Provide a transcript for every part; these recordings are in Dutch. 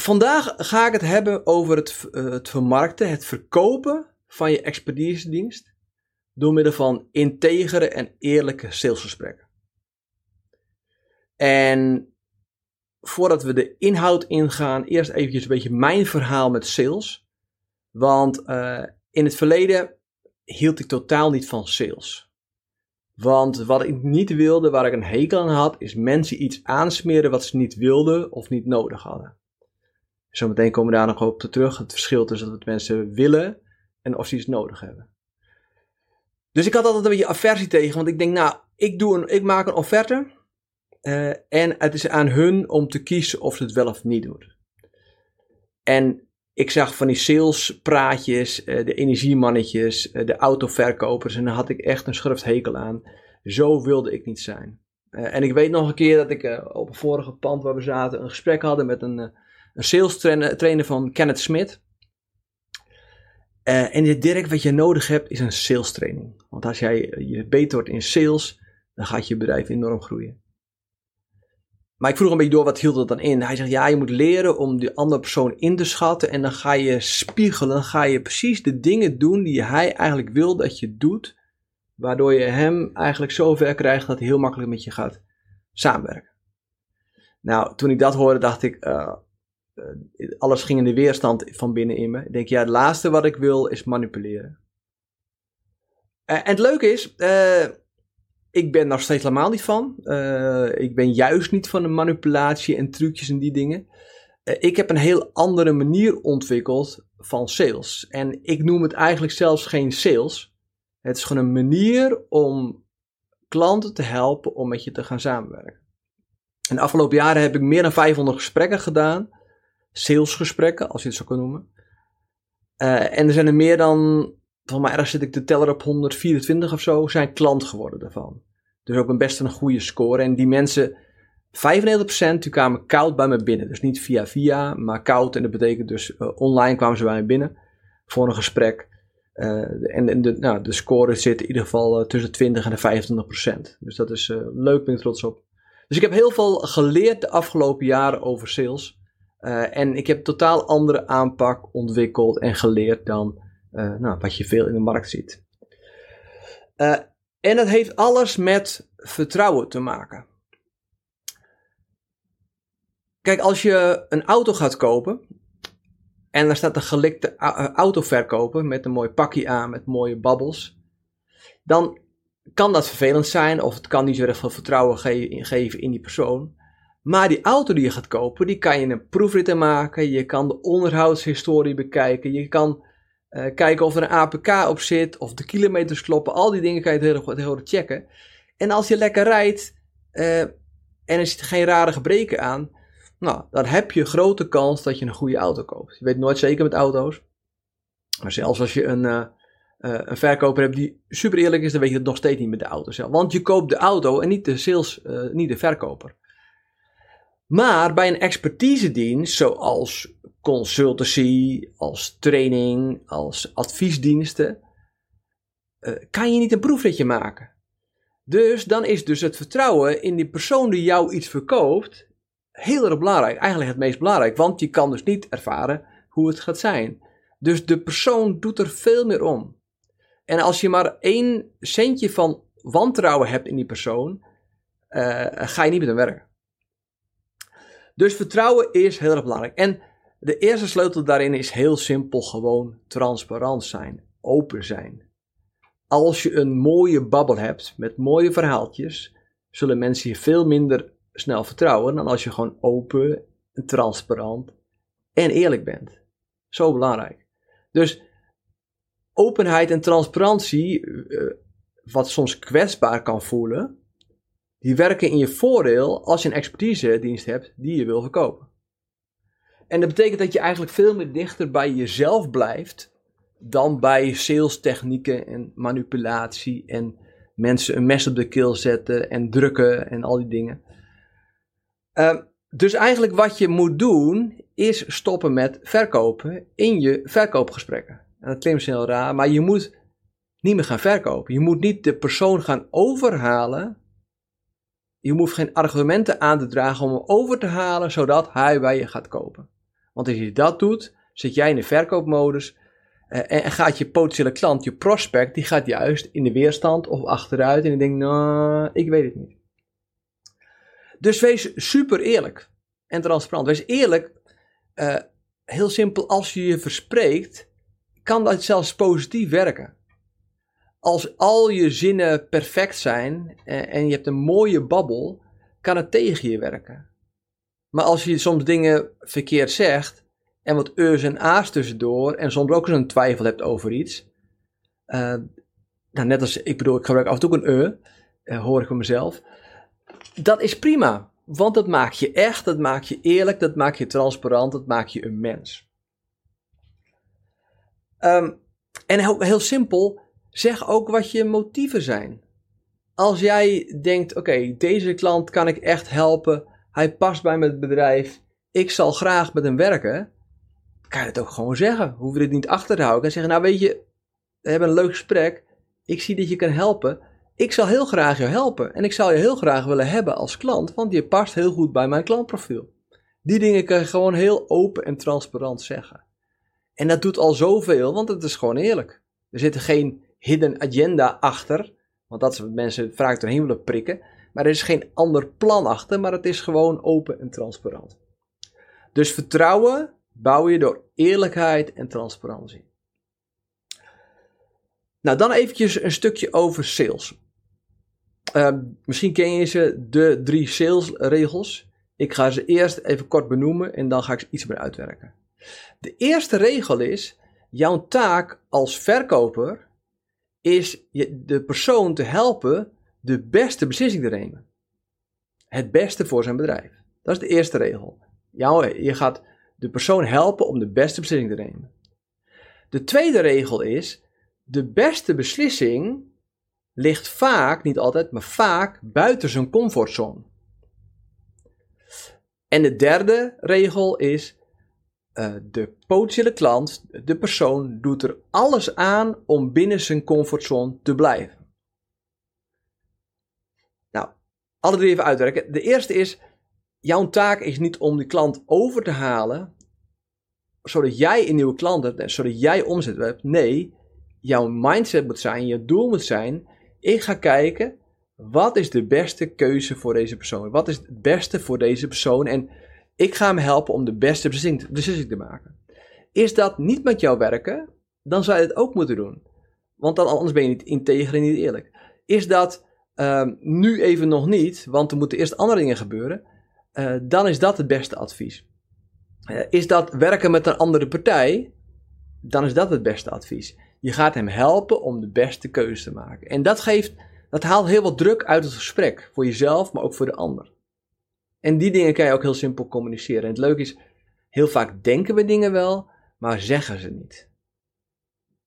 Vandaag ga ik het hebben over het, uh, het vermarkten, het verkopen van je expertisedienst door middel van integere en eerlijke salesgesprekken. En voordat we de inhoud ingaan, eerst eventjes een beetje mijn verhaal met sales. Want uh, in het verleden hield ik totaal niet van sales. Want wat ik niet wilde, waar ik een hekel aan had, is mensen iets aansmeren wat ze niet wilden of niet nodig hadden. Zometeen komen we daar nog op terug. Het verschil tussen wat mensen willen en of ze iets nodig hebben. Dus ik had altijd een beetje aversie tegen. Want ik denk, nou, ik, doe een, ik maak een offerte. Uh, en het is aan hun om te kiezen of ze het wel of niet doen. En ik zag van die salespraatjes, uh, de energiemannetjes, uh, de autoverkopers. En daar had ik echt een schurft hekel aan. Zo wilde ik niet zijn. en ik weet nog een keer dat ik op een vorige pand waar we zaten een gesprek hadden met een een sales trainer van Kenneth Smith. Uh, en Dirk, wat je nodig hebt, is een sales training. Want als jij je beter wordt in sales, dan gaat je bedrijf enorm groeien. Maar ik vroeg een beetje door, wat hield dat dan in? Hij zegt, ja, je moet leren om die andere persoon in te schatten. En dan ga je spiegelen, dan ga je precies de dingen doen die hij eigenlijk wil dat je doet. Waardoor je hem eigenlijk zover krijgt dat hij heel makkelijk met je gaat samenwerken. Nou, toen ik dat hoorde, dacht ik, uh, alles ging in de weerstand van binnen in me. Ik denk, ja, het laatste wat ik wil is manipuleren. Uh, en het leuke is, uh, ik ben daar steeds helemaal niet van. ik ben juist niet van de manipulatie en trucjes en die dingen. ik heb een heel andere manier ontwikkeld van sales. En ik noem het eigenlijk zelfs geen sales. Het is gewoon een manier om klanten te helpen om met je te gaan samenwerken. In de afgelopen jaren heb ik meer dan 500 gesprekken gedaan salesgesprekken, als je het zo kan noemen. Uh, en er zijn er meer dan, volgens mij ergens zit ik de teller op 124 of zo, zijn klant geworden daarvan. Dus ook een best een goede score. En die mensen, 95% die kwamen koud bij me binnen. Dus niet via via, maar koud. En dat betekent dus uh, online kwamen ze bij me binnen voor een gesprek. Uh, en, de, nou, de score zit in ieder geval tussen 20 en de 25% Dus dat is leuk, ben ik trots op. Dus ik heb heel veel geleerd de afgelopen jaren over sales. Uh, en ik heb totaal andere aanpak ontwikkeld en geleerd dan uh, nou, wat je veel in de markt ziet. Uh, en dat heeft alles met vertrouwen te maken. Kijk, als je een auto gaat kopen en daar staat een gelikte autoverkoper met een mooi pakje aan met mooie babbels, dan kan dat vervelend zijn of het kan niet zo erg veel vertrouwen ge geven in die persoon. Maar die auto die je gaat kopen, die kan je een proefrit maken. Je kan de onderhoudshistorie bekijken. Je kan uh, kijken of er een APK op zit, of de kilometers kloppen. Al die dingen kan je heel, heel goed checken. En als je lekker rijdt uh, en er zit geen rare gebreken aan, nou, dan heb je grote kans dat je een goede auto koopt. Je weet nooit zeker met auto's. Maar zelfs als je een, uh, een verkoper hebt die super eerlijk is, dan weet je het nog steeds niet met de auto zelf. Want je koopt de auto en niet de sales, niet de verkoper. Maar bij een expertisedienst, zoals consultancy, als training, als adviesdiensten, uh, kan je niet een proefritje maken. Dus dan is dus het vertrouwen in die persoon die jou iets verkoopt heel erg belangrijk. Eigenlijk het meest belangrijk, want je kan dus niet ervaren hoe het gaat zijn. Dus de persoon doet er veel meer om. En als je maar één centje van wantrouwen hebt in die persoon, uh, ga je niet met hem werken. Dus vertrouwen is heel erg belangrijk. En de eerste sleutel daarin is heel simpel gewoon transparant zijn, open zijn. Als je een mooie babbel hebt met mooie verhaaltjes, zullen mensen je veel minder snel vertrouwen dan als je gewoon open, transparant en eerlijk bent. Zo belangrijk. Dus openheid en transparantie, eh, wat soms kwetsbaar kan voelen, die werken in je voordeel als je een expertise dienst hebt die je wil verkopen. En dat betekent dat je eigenlijk veel meer dichter bij jezelf blijft dan bij sales technieken en manipulatie en mensen een mes op de keel zetten en drukken en al die dingen. Uh, dus eigenlijk wat je moet doen is stoppen met verkopen in je verkoopgesprekken. En dat klinkt heel raar, maar je moet niet meer gaan verkopen. Je moet niet de persoon gaan overhalen. Je hoeft geen argumenten aan te dragen om hem over te halen, zodat hij bij je gaat kopen. Want als je dat doet, zit jij in de verkoopmodus uh, en gaat je potentiële klant, je prospect, die gaat juist in de weerstand of achteruit en die denkt, nou, ik weet het niet. Dus wees super eerlijk en transparant. Wees eerlijk, uh, heel simpel, als je je verspreekt, kan dat zelfs positief werken. Als al je zinnen perfect zijn en, en je hebt een mooie babbel, kan het tegen je werken. Maar als je soms dingen verkeerd zegt en wat e's en a's tussendoor en soms ook eens een twijfel hebt over iets. Uh, nou, net als, ik bedoel, ik gebruik af en toe een e, uh, hoor ik van mezelf. Dat is prima, want dat maakt je echt, dat maakt je eerlijk, dat maakt je transparant, dat maakt je een mens. Um, en heel, heel, simpel, zeg ook wat je motieven zijn. Als jij denkt, oké, deze klant kan ik echt helpen, hij past bij mijn bedrijf, ik zal graag met hem werken, kan je het ook gewoon zeggen. Hoef je het niet achter te houden. En zeggen, nou weet je, we hebben een leuk gesprek, ik zie dat je kan helpen, ik zal heel graag je helpen en ik zou je heel graag willen hebben als klant, want je past heel goed bij mijn klantprofiel. Die dingen kan je gewoon heel open en transparant zeggen. En dat doet al zoveel, want het is gewoon eerlijk. Er zit geen hidden agenda achter, want dat is wat mensen vaak doorheen willen prikken. Maar er is geen ander plan achter, maar het is gewoon open en transparant. Dus vertrouwen bouw je door eerlijkheid en transparantie. Nou, dan eventjes een stukje over sales. Uh, misschien ken je ze, de drie salesregels. Ik ga ze eerst even kort benoemen en dan ga ik ze iets meer uitwerken. De eerste regel is: jouw taak als verkoper is de persoon te helpen de beste beslissing te nemen. Het beste voor zijn bedrijf. Dat is de eerste regel. Jou, je gaat de persoon helpen om de beste beslissing te nemen. De tweede regel is: de beste beslissing ligt vaak, niet altijd, maar vaak buiten zijn comfortzone. En de derde regel is: uh, de potentiële klant, de persoon, doet er alles aan om binnen zijn comfortzone te blijven. Nou, alle drie even uitwerken. De eerste is: jouw taak is niet om die klant over te halen, zodat jij een nieuwe klant hebt, zodat jij omzet hebt. Nee, jouw mindset moet zijn, je doel moet zijn ik ga kijken, wat is de beste keuze voor deze persoon? Wat is het beste voor deze persoon? En ik ga hem helpen om de beste beslissing te maken. Is dat niet met jou werken, dan zou je het ook moeten doen. Want dan, anders ben je niet integer en niet eerlijk. Is dat uh, nu even nog niet, want er moeten eerst andere dingen gebeuren, uh, dan is dat het beste advies. Uh, is dat werken met een andere partij, dan is dat het beste advies. Je gaat hem helpen om de beste keuze te maken. En dat geeft, dat haalt heel wat druk uit het gesprek. Voor jezelf, maar ook voor de ander. En die dingen kan je ook heel simpel communiceren. En het leuke is, heel vaak denken we dingen wel, maar zeggen ze niet.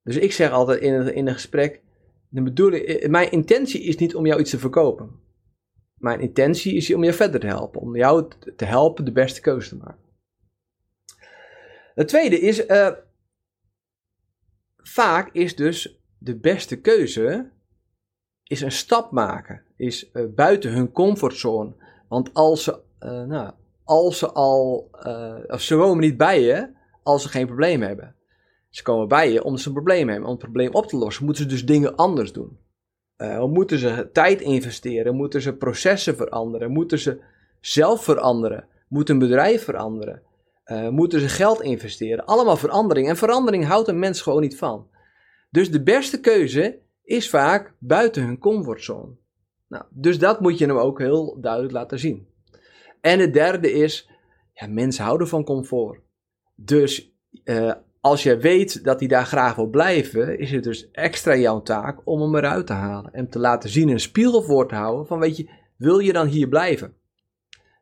Dus ik zeg altijd in een, in een gesprek, de bedoeling, eh, mijn intentie is niet om jou iets te verkopen. Mijn intentie is om je verder te helpen. Om jou te helpen de beste keuze te maken. Het tweede is, uh, vaak is dus de beste keuze is een stap maken, is uh, buiten hun comfortzone. Want als ze, uh, nou, als ze al, uh, ze komen niet bij je als ze geen probleem hebben. Ze komen bij je omdat ze een probleem hebben. Om het probleem op te lossen moeten ze dus dingen anders doen. moeten ze tijd investeren? Moeten ze processen veranderen? Moeten ze zelf veranderen? Moet een bedrijf veranderen? Moeten ze geld investeren. Allemaal verandering. En verandering houdt een mens gewoon niet van. Dus de beste keuze is vaak buiten hun comfortzone. Nou, dus dat moet je hem ook heel duidelijk laten zien. En het derde is, ja, mensen houden van comfort. Dus uh, als je weet dat hij daar graag wil blijven, is het dus extra jouw taak om hem eruit te halen. En te laten zien, een spiegel voor te houden van, weet je, wil je dan hier blijven?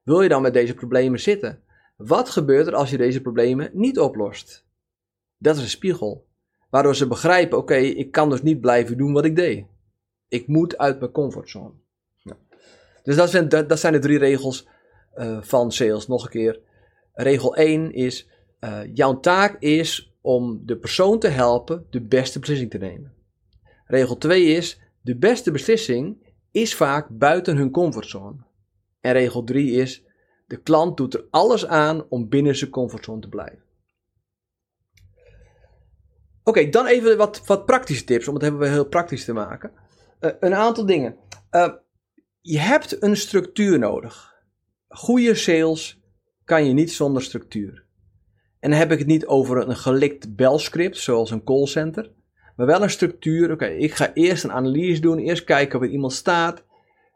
Wil je dan met deze problemen zitten? Wat gebeurt er als je deze problemen niet oplost? Dat is een spiegel. Waardoor ze begrijpen: oké, ik kan dus niet blijven doen wat ik deed. Ik moet uit mijn comfortzone. Ja. Dus dat zijn, dat, zijn de drie regels uh, van sales. Nog een keer. Regel 1 is: uh, jouw taak is om de persoon te helpen de beste beslissing te nemen. Regel 2 is: de beste beslissing is vaak buiten hun comfortzone. En regel 3 is: de klant doet er alles aan om binnen zijn comfortzone te blijven. Oké, dan even wat, wat praktische tips, om het hebben we heel praktisch te maken. Uh, een aantal dingen. Uh, je hebt een structuur nodig. Goede sales kan je niet zonder structuur. En dan heb ik het niet over een gelikt belscript, zoals een callcenter. Maar wel een structuur. Oké, ik ga eerst een analyse doen. Eerst kijken waar iemand staat.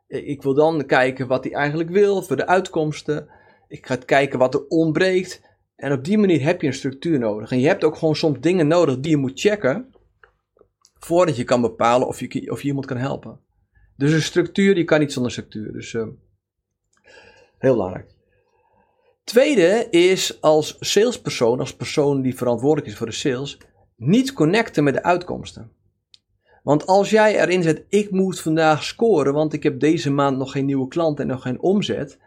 Ik wil dan kijken wat hij eigenlijk wil voor de uitkomsten. Ik ga kijken wat er ontbreekt. En op die manier heb je een structuur nodig. En je hebt ook gewoon soms dingen nodig die je moet checken. Voordat je kan bepalen of je, of je iemand kan helpen. Dus een structuur, die kan niet zonder structuur. Dus uh, heel belangrijk. Tweede is als salespersoon, als persoon die verantwoordelijk is voor de sales, niet connecten met de uitkomsten. Want als jij erin zet, ik moet vandaag scoren, want ik heb deze maand nog geen nieuwe klant en nog geen omzet,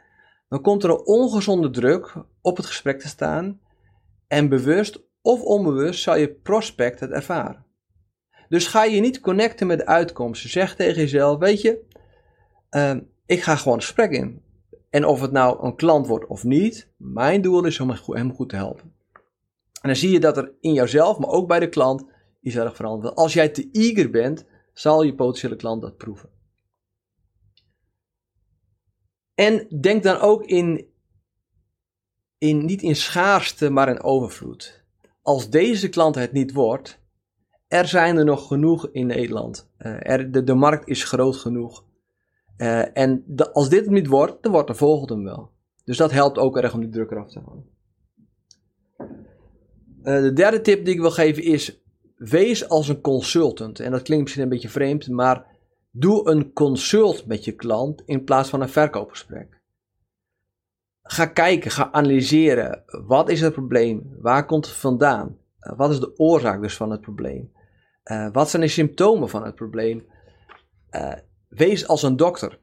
dan komt er een ongezonde druk op het gesprek te staan en bewust of onbewust zal je prospect het ervaren. Dus ga je niet connecten met de uitkomsten. Zeg tegen jezelf, weet je, uh, ik ga gewoon een gesprek in. En of het nou een klant wordt of niet, mijn doel is om hem goed te helpen. En dan zie je dat er in jouzelf, maar ook bij de klant, iets erg verandert. Als jij te eager bent, zal je potentiële klant dat proeven. En denk dan ook in, in, niet in schaarste, maar in overvloed. Als deze klant het niet wordt, er zijn er nog genoeg in Nederland. Uh, er, de, markt is groot genoeg. Uh, en de, als dit het niet wordt, dan wordt de volgende wel. Dus dat helpt ook erg om die druk eraf te halen. Uh, de derde tip die ik wil geven is: wees als een consultant. En dat klinkt misschien een beetje vreemd, maar doe een consult met je klant in plaats van een verkoopgesprek. Ga kijken, ga analyseren. Wat is het probleem? Waar komt het vandaan? Wat is de oorzaak dus van het probleem? Uh, wat zijn de symptomen van het probleem? Uh, wees als een dokter.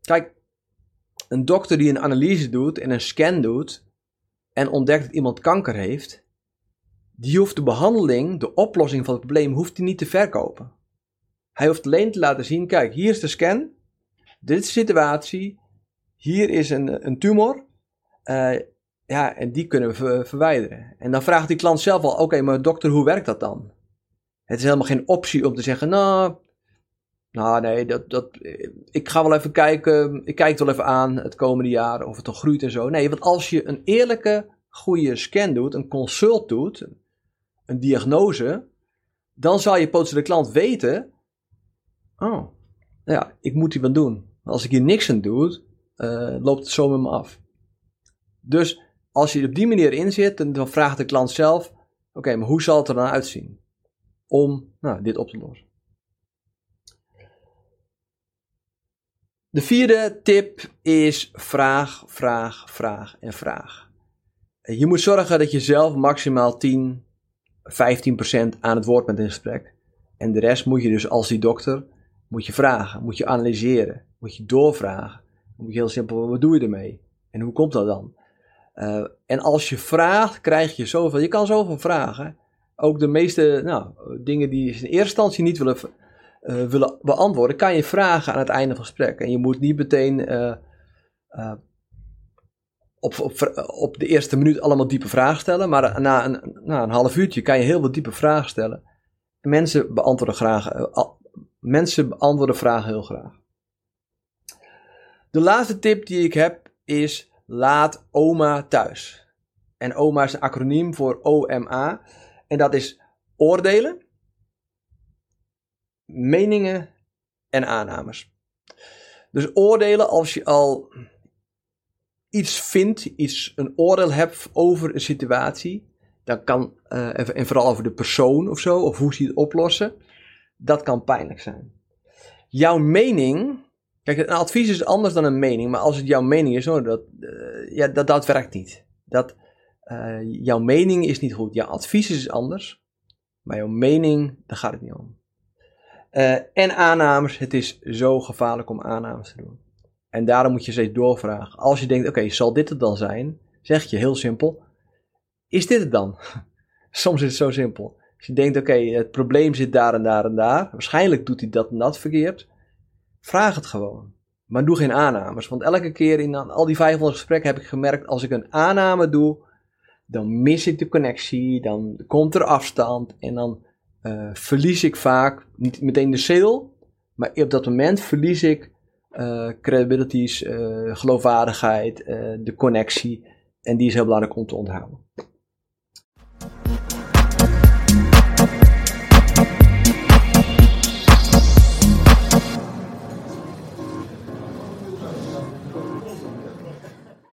Kijk, een dokter die een analyse doet en een scan doet en ontdekt dat iemand kanker heeft, die hoeft de behandeling, de oplossing van het probleem, hoeft hij niet te verkopen. Hij hoeft alleen te laten zien, kijk, hier is de scan, dit is de situatie, hier is een, een tumor, uh, ja, en die kunnen we verwijderen. En dan vraagt die klant zelf al, oké, maar dokter, hoe werkt dat dan? Het is helemaal geen optie om te zeggen, nou, nou nee, dat, dat, ik ga wel even kijken, ik kijk het wel even aan het komende jaar of het nog groeit en zo. Nee, want als je een eerlijke, goede scan doet, een consult doet, een diagnose, dan zal je potentiële klant weten, oh, nou ja, ik moet hier wat doen. Als ik hier niks aan doe, uh, loopt het zo met me af. Dus als je op die manier in zit, dan vraagt de klant zelf, oké, maar hoe zal het er dan uitzien? Om nou, dit op te lossen. De vierde tip is vraag, vraag, vraag en vraag. Je moet zorgen dat je zelf maximaal 10, 15% aan het woord bent in gesprek. En de rest moet je dus als die dokter, moet je vragen, moet je analyseren, moet je doorvragen. Dan moet je heel simpel, wat doe je ermee? En hoe komt dat dan? Uh, en als je vraagt, krijg je zoveel. Je kan zoveel vragen. Ook de meeste nou, dingen die je in eerste instantie niet willen uh, willen beantwoorden, kan je vragen aan het einde van het gesprek. En je moet niet meteen uh, uh, op, op, op de eerste minuut allemaal diepe vragen stellen, maar na een, na een half uurtje kan je heel veel diepe vragen stellen. En mensen beantwoorden, graag, mensen beantwoorden vragen heel graag. De laatste tip die ik heb is laat oma thuis. En oma is een acroniem voor OMA. En dat is oordelen, meningen en aannames. Dus oordelen als je al iets vindt, iets, een oordeel hebt over een situatie, dan kan, uh, en vooral over de persoon of zo, of hoe ze het oplossen, dat kan pijnlijk zijn. Jouw mening, kijk, een advies is anders dan een mening, maar als het jouw mening is, hoor, dat, uh, ja, dat, dat werkt niet. dat uh, jouw mening is niet goed. Jouw advies is anders, maar jouw mening, daar gaat het niet om. Uh, en aannames, het is zo gevaarlijk om aannames te doen. En daarom moet je steeds doorvragen. Als je denkt, oké, zal dit het dan zijn? Zeg je heel simpel, is dit het dan? Soms is het zo simpel. Als je denkt, oké, het probleem zit daar en daar en daar. Waarschijnlijk doet hij dat en dat verkeerd. Vraag het gewoon. Maar doe geen aannames. Want elke keer in al die 500 gesprekken heb ik gemerkt, als ik een aanname doe, dan mis ik de connectie, dan komt er afstand en dan uh, verlies ik vaak, niet meteen de sale, maar op dat moment verlies ik uh, credibilities, uh, geloofwaardigheid, de connectie. En die is heel belangrijk om te onthouden.